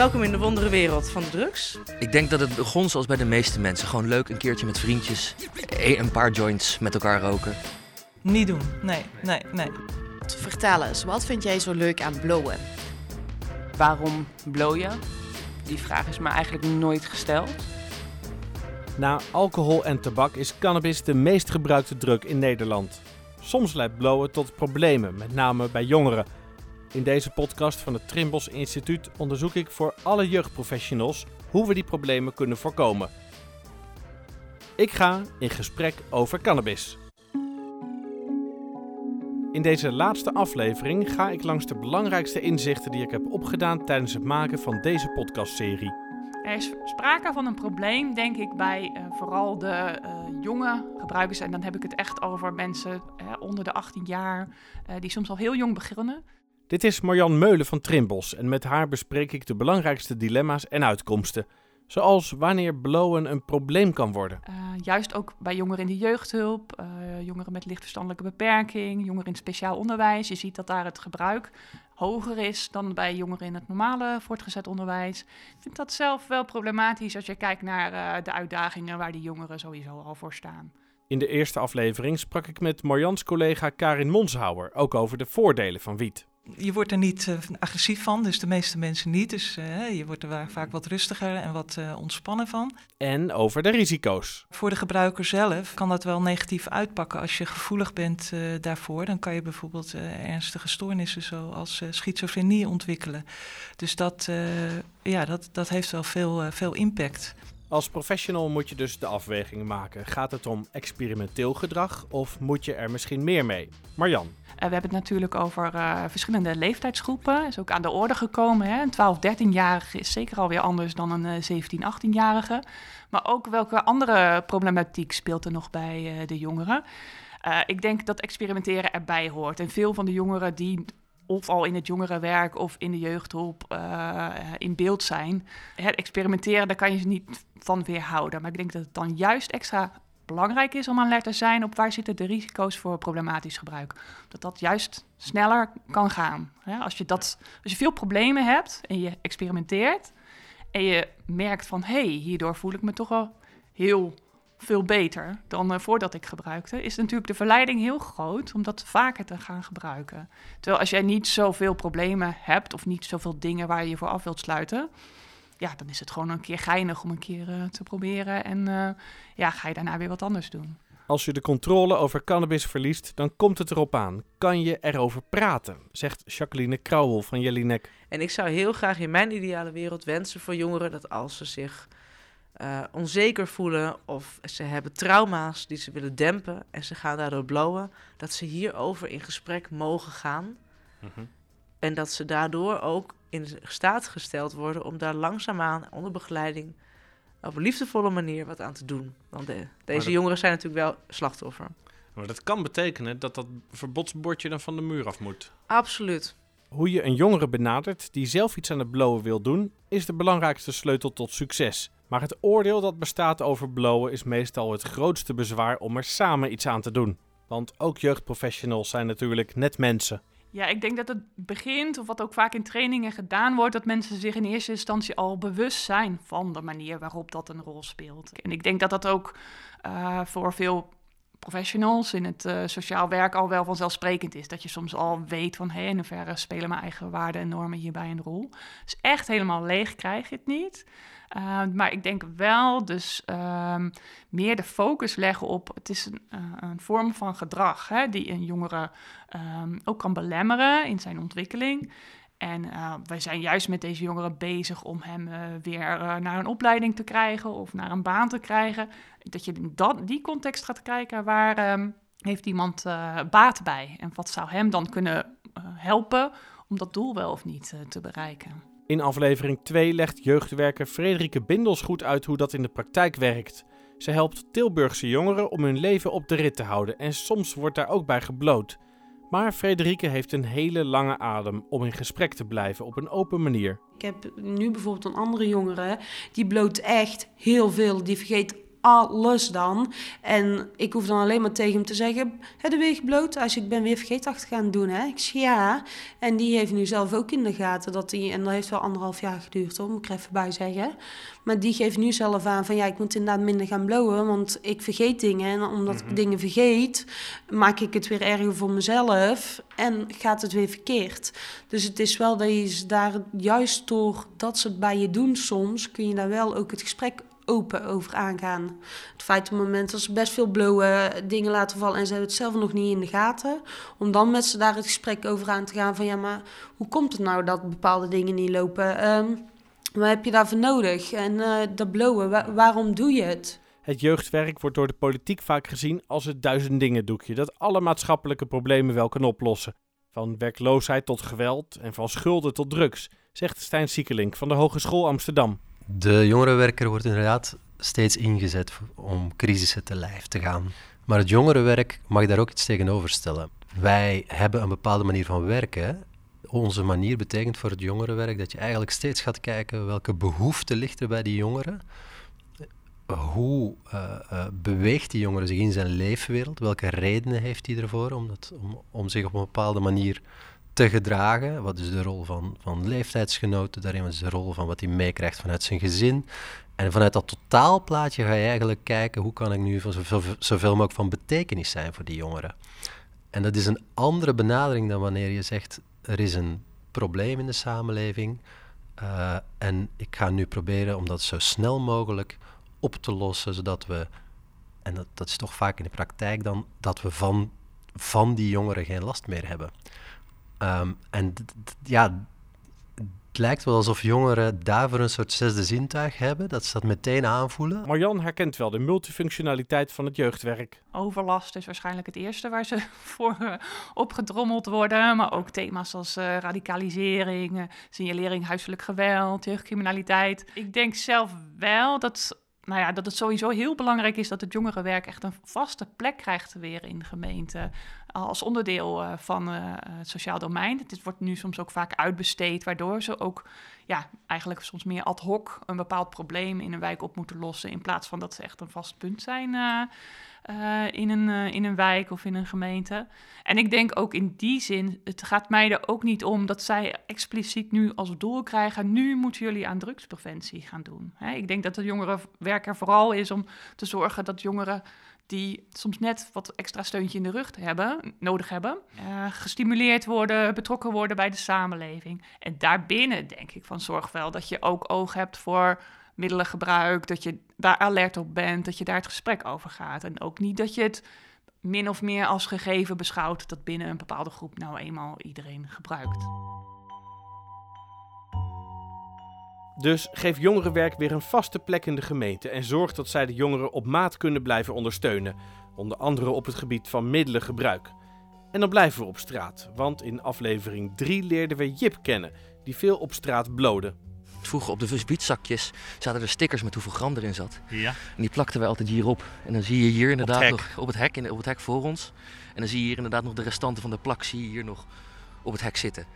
Welkom in de wondere wereld van de drugs. Ik denk dat het begon zoals bij de meeste mensen. Gewoon leuk een keertje met vriendjes, e- een paar joints met elkaar roken. Niet doen. Nee, nee, nee. Vertel eens, wat vind jij zo leuk aan blowen? Waarom blow je? Die vraag is me eigenlijk nooit gesteld. Na alcohol en tabak is cannabis de meest gebruikte drug in Nederland. Soms leidt blowen tot problemen, met name bij jongeren. In deze podcast van het Trimbos Instituut onderzoek ik voor alle jeugdprofessionals hoe we die problemen kunnen voorkomen. Ik ga in gesprek over cannabis. In deze laatste aflevering ga ik langs de belangrijkste inzichten die ik heb opgedaan tijdens het maken van deze podcastserie. Er is sprake van een probleem, denk ik, bij uh, vooral de uh, jonge gebruikers. En dan heb ik het echt over mensen uh, onder de 18 jaar, die soms al heel jong beginnen. Dit is Marjan Meulen van Trimbos en met haar bespreek ik de belangrijkste dilemma's en uitkomsten. Zoals wanneer blowen een probleem kan worden. Uh, juist ook bij jongeren in de jeugdhulp, uh, jongeren met lichtverstandelijke beperking, jongeren in speciaal onderwijs. Je ziet dat daar het gebruik hoger is dan bij jongeren in het normale voortgezet onderwijs. Ik vind dat zelf wel problematisch als je kijkt naar uh, de uitdagingen waar die jongeren sowieso al voor staan. In de eerste aflevering sprak ik met Marjans collega Karin Monshouwer ook over de voordelen van wiet. Je wordt er niet uh, agressief van, dus de meeste mensen niet. Dus uh, je wordt er vaak wat rustiger en wat uh, ontspannen van. En over de risico's. Voor de gebruiker zelf kan dat wel negatief uitpakken. Als je gevoelig bent daarvoor, dan kan je bijvoorbeeld ernstige stoornissen zoals schizofrenie ontwikkelen. Dus dat, ja, dat, dat heeft wel veel, veel impact. Als professional moet je dus de afweging maken. Gaat het om experimenteel gedrag of moet je er misschien meer mee? Marjan. Uh, we hebben het natuurlijk over uh, verschillende leeftijdsgroepen. Is ook aan de orde gekomen. Hè? Een 12, 13-jarige is zeker alweer anders dan een uh, 17, 18-jarige. Maar ook welke andere problematiek speelt er nog bij de jongeren? ik denk dat experimenteren erbij hoort. En veel van de jongeren die of al in het jongerenwerk of in de jeugdhulp uh, in beeld zijn. Het experimenteren, daar kan je ze niet van weerhouden. Maar ik denk dat het dan juist extra belangrijk is om alert te zijn op waar zitten de risico's voor problematisch gebruik. Dat dat juist sneller kan gaan. als, je dat, als je veel problemen hebt en je experimenteert en je merkt van hé, hey, hierdoor voel ik me toch wel heel veel beter dan uh, voordat ik gebruikte, is natuurlijk de verleiding heel groot om dat vaker te gaan gebruiken. Terwijl als jij niet zoveel problemen hebt of niet zoveel dingen waar je je voor af wilt sluiten, ja, dan is het gewoon een keer geinig om een keer uh, te proberen en uh, ja, ga je daarna weer wat anders doen. Als je de controle over cannabis verliest, dan komt het erop aan. Kan je erover praten, zegt Jacqueline Krauwel van Jellinek. En ik zou heel graag in mijn ideale wereld wensen voor jongeren dat als ze zich uh, onzeker voelen of ze hebben trauma's die ze willen dempen en ze gaan daardoor blowen, dat ze hierover in gesprek mogen gaan. Mm -hmm. En dat ze daardoor ook in staat gesteld worden om daar langzaamaan onder begeleiding op een liefdevolle manier wat aan te doen. Want de, deze dat... jongeren zijn natuurlijk wel slachtoffer. Maar dat kan betekenen dat dat verbodsbordje dan van de muur af moet. Absoluut. Hoe je een jongere benadert die zelf iets aan het blowen wil doen, is de belangrijkste sleutel tot succes. Maar het oordeel dat bestaat over blowen is meestal het grootste bezwaar om er samen iets aan te doen. Want ook jeugdprofessionals zijn natuurlijk net mensen. Ja, ik denk dat het begint, of wat ook vaak in trainingen gedaan wordt, dat mensen zich in eerste instantie al bewust zijn van de manier waarop dat een rol speelt. En ik denk dat dat ook uh, voor veel professionals in het uh, sociaal werk al wel vanzelfsprekend is. Dat je soms al weet van, hé, hey, in hoeverre spelen mijn eigen waarden en normen hierbij een rol. Dus echt helemaal leeg krijg je het niet. Uh, maar ik denk wel dus um, meer de focus leggen op... het is een, uh, een vorm van gedrag hè, die een jongere um, ook kan belemmeren in zijn ontwikkeling... En uh, wij zijn juist met deze jongeren bezig om hem uh, weer uh, naar een opleiding te krijgen of naar een baan te krijgen. Dat je in die context gaat kijken waar um, heeft iemand baat bij en wat zou hem dan kunnen helpen om dat doel wel of niet te bereiken. In aflevering 2 legt jeugdwerker Frederike Bindels goed uit hoe dat in de praktijk werkt. Ze helpt Tilburgse jongeren om hun leven op de rit te houden en soms wordt daar ook bij gebloot. Maar Frederike heeft een hele lange adem om in gesprek te blijven op een open manier. Ik heb nu bijvoorbeeld een andere jongere, die bloot echt heel veel. Die vergeet alles dan. En ik hoef dan alleen maar tegen hem te zeggen, de weeg bloot als ik ben weer vergeetachtig gaan doen, hè? Ik zeg ja. En die heeft nu zelf ook in de gaten dat hij, en dat heeft wel anderhalf jaar geduurd, hoor, moet ik er even bij zeggen. Maar die geeft nu zelf aan van ja, ik moet inderdaad minder gaan blowen, want ik vergeet dingen. En omdat ik dingen vergeet, maak ik het weer erger voor mezelf en gaat het weer verkeerd. Dus het is wel dat je daar juist door dat ze het bij je doen soms, kun je daar wel ook het gesprek open over aangaan. Het feit op het moment dat ze best veel blowen dingen laten vallen en ze hebben het zelf nog niet in de gaten, om dan met ze daar het gesprek over aan te gaan van ja, maar hoe komt het nou dat bepaalde dingen niet lopen? Ehm, wat heb je daarvoor nodig? En eh, dat wa- waarom doe je het? Het jeugdwerk wordt door de politiek vaak gezien als het duizend dingen doekje dat alle maatschappelijke problemen wel kan oplossen. Van werkloosheid tot geweld en van schulden tot drugs, zegt Stijn Siekelink van de Hogeschool Amsterdam. De jongerenwerker wordt inderdaad steeds ingezet om crisissen te lijf te gaan. Maar het jongerenwerk mag daar ook iets tegenover stellen. Wij hebben een bepaalde manier van werken. Onze manier betekent voor het jongerenwerk dat je eigenlijk steeds gaat kijken welke behoefte ligt er bij die jongeren. Hoe uh, uh, beweegt die jongere zich in zijn leefwereld? Welke redenen heeft hij ervoor om, dat, om, om zich op een bepaalde manier te gedragen? Wat is de rol van, van leeftijdsgenoten daarin? Wat is de rol van wat hij meekrijgt vanuit zijn gezin? En vanuit dat totaalplaatje ga je eigenlijk kijken hoe kan ik nu zoveel, zoveel mogelijk van betekenis zijn voor die jongeren. En dat is een andere benadering dan wanneer je zegt er is een probleem in de samenleving uh, en ik ga nu proberen om dat zo snel mogelijk op te lossen, zodat we, en dat, dat is toch vaak in de praktijk dan, dat we van, van die jongeren geen last meer hebben. Um, en ja, het lijkt wel alsof jongeren daarvoor een soort zesde zintuig hebben, dat ze dat meteen aanvoelen. Marjan herkent wel de multifunctionaliteit van het jeugdwerk. Overlast is waarschijnlijk het eerste waar ze voor uh, opgedrommeld worden, maar ook thema's als uh, radicalisering, uh, signalering huiselijk geweld, jeugdcriminaliteit. Ik denk zelf wel dat nou ja, dat het sowieso heel belangrijk is dat het jongerenwerk echt een vaste plek krijgt weer in de gemeente. Als onderdeel uh, van uh, het sociaal domein. Dit wordt nu soms ook vaak uitbesteed, waardoor ze ook ja, eigenlijk soms meer ad hoc een bepaald probleem in een wijk op moeten lossen. In plaats van dat ze echt een vast punt zijn uh, in, een, in een wijk of in een gemeente. En ik denk ook in die zin, het gaat mij er ook niet om dat zij expliciet nu als doel krijgen, nu moeten jullie aan drugspreventie gaan doen. Hè? Ik denk dat de jongerenwerk er vooral is om te zorgen dat jongeren die soms net wat extra steuntje in de rug hebben, nodig hebben, uh, gestimuleerd worden, betrokken worden bij de samenleving. En daarbinnen denk ik van zorg wel dat je ook oog hebt voor middelengebruik, dat je daar alert op bent, dat je daar het gesprek over gaat. En ook niet dat je het min of meer als gegeven beschouwt dat binnen een bepaalde groep nou eenmaal iedereen gebruikt. Dus geef jongerenwerk weer een vaste plek in de gemeente en zorg dat zij de jongeren op maat kunnen blijven ondersteunen, onder andere op het gebied van middelengebruik. En dan blijven we op straat, want in aflevering 3 leerden we Jip kennen, die veel op straat blode. Vroeger op de visbiedzakjes zaten er stickers met hoeveel gram erin zat. Ja. En die plakten wij altijd hierop. En dan zie je hier inderdaad hek. nog op het hek, in, op het hek voor ons. En dan zie je hier inderdaad nog de restanten van de plak zie je hier nog op het hek zitten.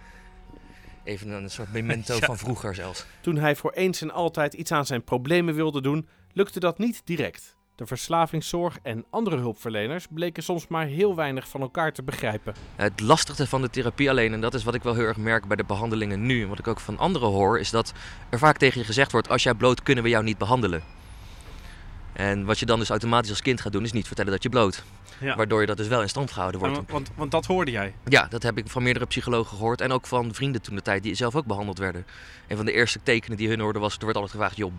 Even een soort memento Ja. van vroeger zelfs. Toen hij voor eens en altijd iets aan zijn problemen wilde doen, lukte dat niet direct. De verslavingszorg en andere hulpverleners bleken soms maar heel weinig van elkaar te begrijpen. Het lastigste van de therapie alleen, en dat is wat ik wel heel erg merk bij de behandelingen nu, en wat ik ook van anderen hoor, is dat er vaak tegen je gezegd wordt: als jij bloot, kunnen we jou niet behandelen. En wat je dan dus automatisch als kind gaat doen, is niet vertellen dat je bloot. Ja. Waardoor je dat dus wel in stand gehouden wordt. Want, want, want dat hoorde jij. Ja, dat heb ik van meerdere psychologen gehoord. En ook van vrienden toen de tijd die zelf ook behandeld werden. Een van de eerste tekenen die hun hoorden was... er wordt altijd gevraagd, joh,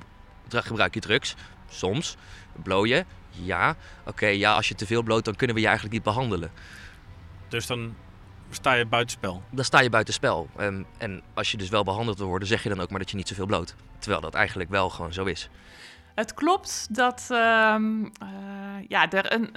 gebruik je drugs? Soms. Blow je? Ja. Oké, ja, als je te veel bloot, dan kunnen we je eigenlijk niet behandelen. Dus dan sta je buitenspel. Dan sta je buitenspel. En, en als je dus wel behandeld wil worden, zeg je dan ook maar dat je niet zoveel bloot. Terwijl dat eigenlijk wel gewoon zo is. Het klopt dat ehm, eh, ja, er een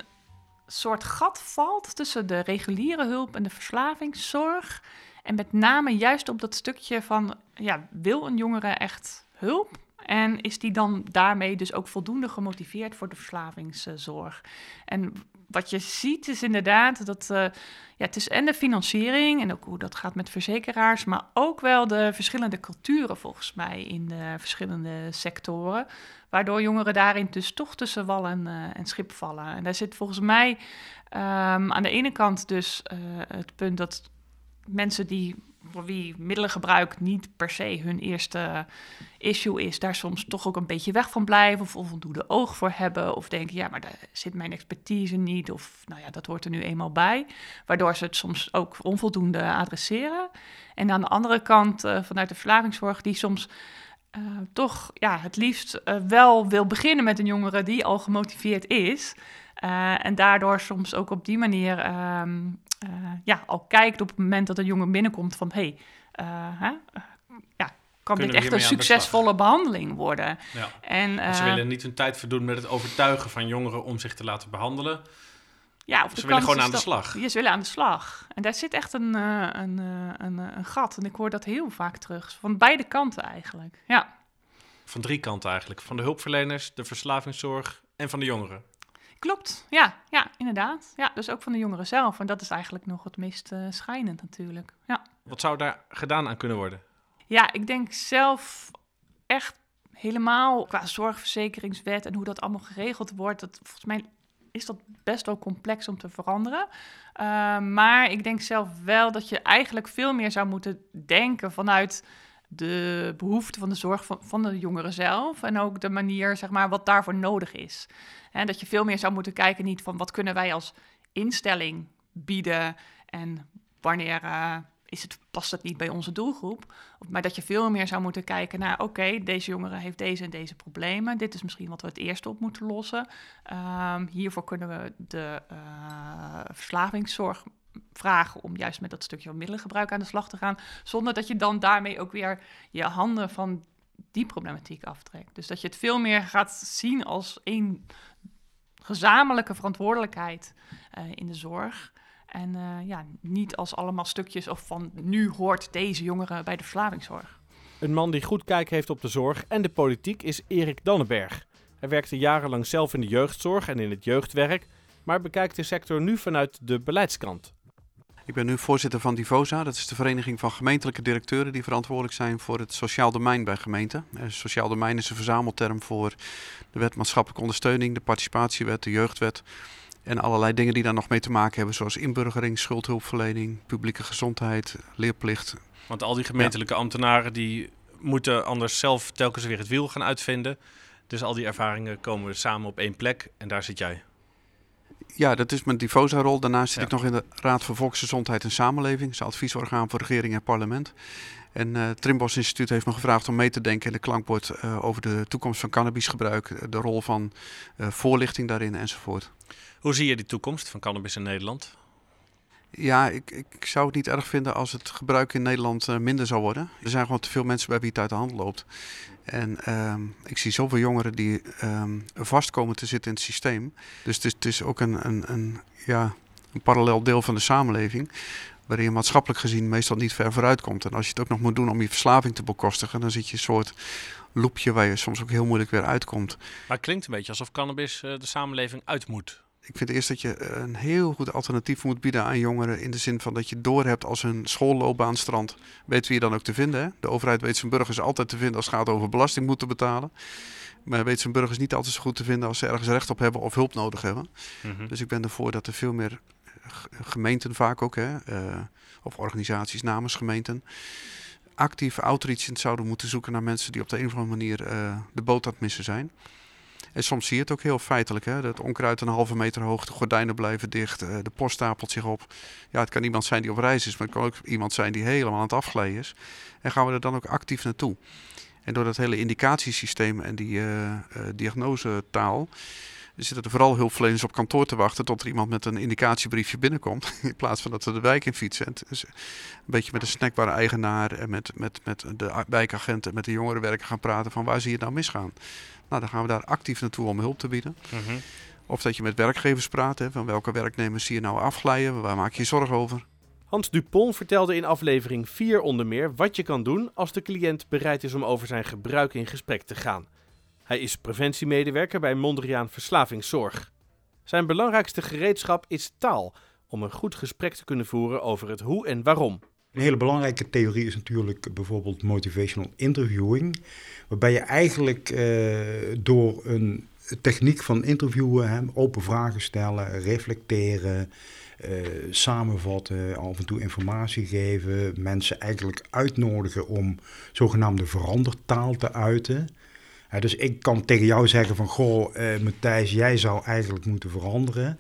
soort gat valt tussen de reguliere hulp en de verslavingszorg. En met name juist op dat stukje van, ja, wil een jongere echt hulp? En is die dan daarmee dus ook voldoende gemotiveerd voor de verslavingszorg? En wat je ziet is inderdaad dat uh, ja, het is en de financiering en ook hoe dat gaat met verzekeraars, maar ook wel de verschillende culturen volgens mij in de verschillende sectoren, waardoor jongeren daarin dus toch tussen wal en, uh, en schip vallen. En daar zit volgens mij um, aan de ene kant dus uh, het punt dat mensen die voor wie middelengebruik niet per se hun eerste issue is, daar soms toch ook een beetje weg van blijven of onvoldoende oog voor hebben of denken, ja, maar daar zit mijn expertise niet of nou ja, dat hoort er nu eenmaal bij, waardoor ze het soms ook onvoldoende adresseren. En aan de andere kant uh, vanuit de verslavingszorg die soms uh, toch ja, het liefst uh, wel wil beginnen met een jongere die al gemotiveerd is. en daardoor soms ook op die manier um, uh, ja, al kijkt op het moment dat een jongen binnenkomt van hé, hey, uh, ja, kan dit echt een succesvolle behandeling worden? Ja. En, ze willen niet hun tijd verdoen met het overtuigen van jongeren om zich te laten behandelen. Ja, of ze willen gewoon aan de slag. Ja, ze willen aan de slag. En daar zit echt een, een, een, een, gat. En ik hoor dat heel vaak terug. Van beide kanten eigenlijk. Ja. Van drie kanten eigenlijk. Van de hulpverleners, de verslavingszorg en van de jongeren. Klopt, ja, ja, inderdaad. Ja, dus ook van de jongeren zelf. En dat is eigenlijk nog het meest uh, schijnend natuurlijk. Ja. Wat zou daar gedaan aan kunnen worden? Ja, ik denk zelf echt helemaal qua zorgverzekeringswet en hoe dat allemaal geregeld wordt. Dat, volgens mij is dat best wel complex om te veranderen. Uh, maar ik denk zelf wel dat je eigenlijk veel meer zou moeten denken vanuit de behoefte van de zorg van, van de jongeren zelf. En ook de manier, zeg maar, wat daarvoor nodig is. En dat je veel meer zou moeten kijken, niet van wat kunnen wij als instelling bieden en wanneer uh, is het, past het niet bij onze doelgroep. Maar dat je veel meer zou moeten kijken naar, oké, deze jongere heeft deze en deze problemen. Dit is misschien wat we het eerst op moeten lossen. Um, hiervoor kunnen we de uh, verslavingszorg vragen om juist met dat stukje van middelengebruik aan de slag te gaan. Zonder dat je dan daarmee ook weer je handen van die problematiek aftrekt. Dus dat je het veel meer gaat zien als één gezamenlijke verantwoordelijkheid uh, in de zorg. En uh, ja, niet als allemaal stukjes of van nu hoort deze jongere bij de verslavingszorg. Een man die goed kijk heeft op de zorg en de politiek is Erik Dannenberg. Hij werkte jarenlang zelf in de jeugdzorg en in het jeugdwerk, maar bekijkt de sector nu vanuit de beleidskant. Ik ben nu voorzitter van Divosa. Dat is de vereniging van gemeentelijke directeuren die verantwoordelijk zijn voor het sociaal domein bij gemeenten. sociaal domein is een verzamelterm voor de wet maatschappelijke ondersteuning, de participatiewet, de jeugdwet. En allerlei dingen die daar nog mee te maken hebben, zoals inburgering, schuldhulpverlening, publieke gezondheid, leerplicht. Want al die gemeentelijke ja. ambtenaren die moeten anders zelf telkens weer het wiel gaan uitvinden. Dus al die ervaringen komen samen op één plek en daar zit jij. Ja, dat is mijn Divosa-rol. Daarnaast zit ja. ik nog in de Raad voor Volksgezondheid en Samenleving. Een adviesorgaan voor regering en parlement. En uh, het Trimbos Instituut heeft me gevraagd om mee te denken in de klankbord uh, over de toekomst van cannabisgebruik, de rol van uh, voorlichting daarin enzovoort. Hoe zie je die toekomst van cannabis in Nederland? Ja, ik, ik zou het niet erg vinden als het gebruik in Nederland uh, minder zou worden. Er zijn gewoon te veel mensen bij wie het uit de hand loopt. En um, ik zie zoveel jongeren die um, vast komen te zitten in het systeem. Dus het is, het is ook een, een, een, ja, een parallel deel van de samenleving. Waarin je maatschappelijk gezien meestal niet ver vooruit komt. En als je het ook nog moet doen om je verslaving te bekostigen, dan zit je een soort loopje waar je soms ook heel moeilijk weer uitkomt. Maar het klinkt een beetje alsof cannabis uh, de samenleving uit moet. Ik vind eerst dat je een heel goed alternatief moet bieden aan jongeren. In de zin van dat je doorhebt als hun schoolloopbaan strandt. Weet wie je dan ook te vinden. Hè? De overheid weet zijn burgers altijd te vinden als het gaat over belasting moeten betalen. Maar weet zijn burgers niet altijd zo goed te vinden als ze ergens recht op hebben of hulp nodig hebben. Mm -hmm. Dus ik ben ervoor dat er veel meer gemeenten vaak ook, hè, uh, of organisaties namens gemeenten, actief outreachend zouden moeten zoeken naar mensen die op de een of andere manier uh, de boot aan het missen zijn. En soms zie je het ook heel feitelijk. Hè? Dat onkruid een halve meter hoog, de gordijnen blijven dicht, uh, de post stapelt zich op. Ja, het kan iemand zijn die op reis is, maar het kan ook iemand zijn die helemaal aan het afglijden is. En gaan we er dan ook actief naartoe? En door dat hele indicatiesysteem en die uh, uh, diagnosetaal zitten er vooral hulpverleners op kantoor te wachten tot er iemand met een indicatiebriefje binnenkomt. In plaats van dat ze de wijk in fietsen. Dus een beetje met de snackbare eigenaar en met, met, met de wijkagenten en met de jongerenwerker gaan praten van waar zie je het nou misgaan. Nou, dan gaan we daar actief naartoe om hulp te bieden. Mm -hmm. Of dat je met werkgevers praat, hè, van welke werknemers zie je nou afglijden, waar maak je je zorgen over. Hans Dupont vertelde in aflevering 4 onder meer wat je kan doen als de cliënt bereid is om over zijn gebruik in gesprek te gaan. Hij is preventiemedewerker bij Mondriaan Verslavingszorg. Zijn belangrijkste gereedschap is taal, om een goed gesprek te kunnen voeren over het hoe en waarom. Een hele belangrijke theorie is natuurlijk bijvoorbeeld motivational interviewing, waarbij je eigenlijk uh, door een techniek van interviewen, open vragen stellen, reflecteren, uh, samenvatten, af en toe informatie geven, mensen eigenlijk uitnodigen om zogenaamde verandertaal te uiten. Dus ik kan tegen jou zeggen van, goh, uh, Matthijs, jij zou eigenlijk moeten veranderen.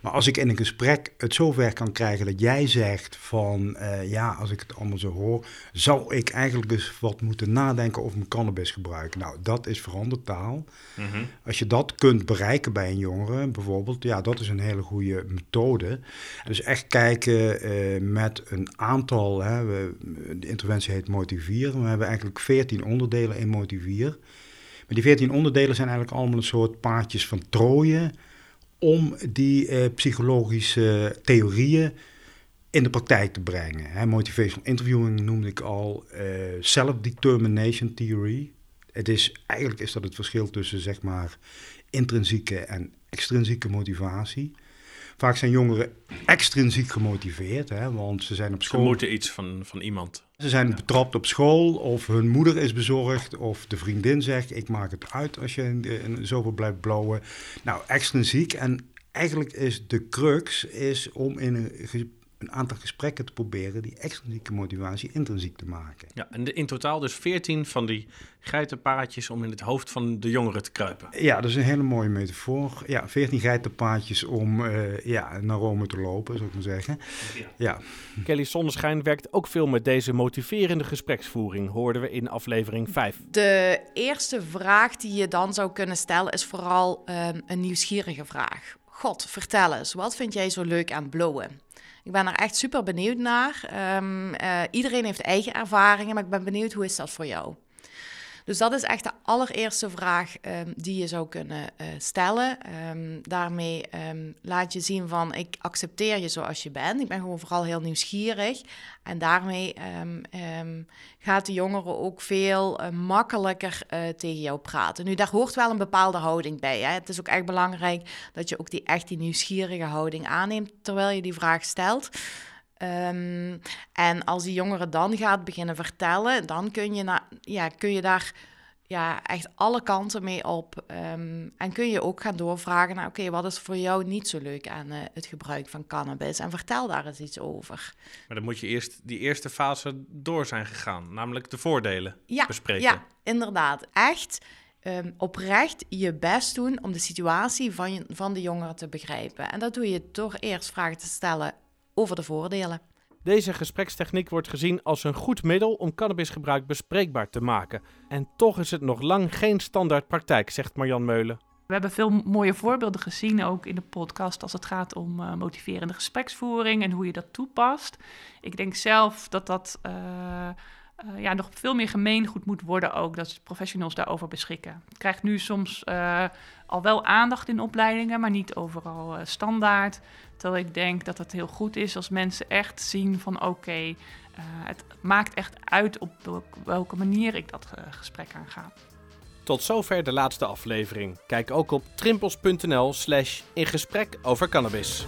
Maar als ik in een gesprek het zover kan krijgen dat jij zegt van uh, ja, als ik het allemaal zo hoor, zou ik eigenlijk eens wat moeten nadenken over mijn cannabisgebruik. Nou, dat is verandertaal. Mm -hmm. Als je dat kunt bereiken bij een jongere bijvoorbeeld, ja, dat is een hele goede methode. Dus echt kijken uh, met een aantal, hè, we, de interventie heet Motivier. We hebben eigenlijk 14 onderdelen in Motivier. Die 14 onderdelen zijn eigenlijk allemaal een soort paardjes van trooien om die uh, psychologische theorieën in de praktijk te brengen. Hè, motivational interviewing noemde ik al, uh, self-determination theory. Het is, eigenlijk is dat het verschil tussen zeg maar intrinsieke en extrinsieke motivatie. Vaak zijn jongeren extrinsiek gemotiveerd, hè, want ze zijn op school. Ze moeten iets van, van iemand. Ze zijn betrapt op school, of hun moeder is bezorgd, of de vriendin zegt: Ik maak het uit als je zoveel blijft blowen. Nou, extrinsiek. En eigenlijk is de crux is om in een, een aantal gesprekken te proberen die extrinsieke motivatie intrinsiek te maken. Ja, en de, in totaal dus 14 van die geitenpaadjes om in het hoofd van de jongeren te kruipen. Ja, dat is een hele mooie metafoor. Ja, 14 geitenpaadjes om uh, ja, naar Rome te lopen, zou ik maar zeggen. Ja. ja. Kelly Zonneschijn werkt ook veel met deze motiverende gespreksvoering, hoorden we in aflevering 5. De eerste vraag die je dan zou kunnen stellen is vooral um, een nieuwsgierige vraag. God, vertel eens, wat vind jij zo leuk aan blowen? Ik ben er echt super benieuwd naar. Um, uh, iedereen heeft eigen ervaringen, maar ik ben benieuwd hoe is dat voor jou? Dus dat is echt de allereerste vraag um, die je zou kunnen uh, stellen. Um, daarmee um, laat je zien van ik accepteer je zoals je bent. Ik ben gewoon vooral heel nieuwsgierig. En daarmee gaat de jongere ook veel uh, makkelijker uh, tegen jou praten. Nu, daar hoort wel een bepaalde houding bij. Hè? Het is ook echt belangrijk dat je ook die echt die nieuwsgierige houding aanneemt terwijl je die vraag stelt. Um, en als die jongere dan gaat beginnen vertellen, dan kun je, na, ja, kun je daar ja, echt alle kanten mee op. Um, en kun je ook gaan doorvragen naar, oké, okay, wat is voor jou niet zo leuk aan uh, het gebruik van cannabis? En vertel daar eens iets over. Maar dan moet je eerst die eerste fase door zijn gegaan, namelijk de voordelen ja, bespreken. Ja, inderdaad. Echt um, oprecht je best doen om de situatie van, je, van de jongeren te begrijpen. En dat doe je door eerst vragen te stellen over de voordelen. Deze gesprekstechniek wordt gezien als een goed middel om cannabisgebruik bespreekbaar te maken. En toch is het nog lang geen standaard praktijk, zegt Marjan Meulen. We hebben veel mooie voorbeelden gezien, ook in de podcast, als het gaat om uh, motiverende gespreksvoering en hoe je dat toepast. Ik denk zelf dat dat uh, uh, ja, nog veel meer gemeengoed moet worden ook, dat professionals daarover beschikken. Het krijgt nu soms al wel aandacht in opleidingen, maar niet overal standaard. Terwijl ik denk dat het heel goed is als mensen echt zien van oké, het maakt echt uit op welke manier ik dat gesprek aanga. Tot zover de laatste aflevering. Kijk ook op trimpels.nl slash in gesprek over cannabis.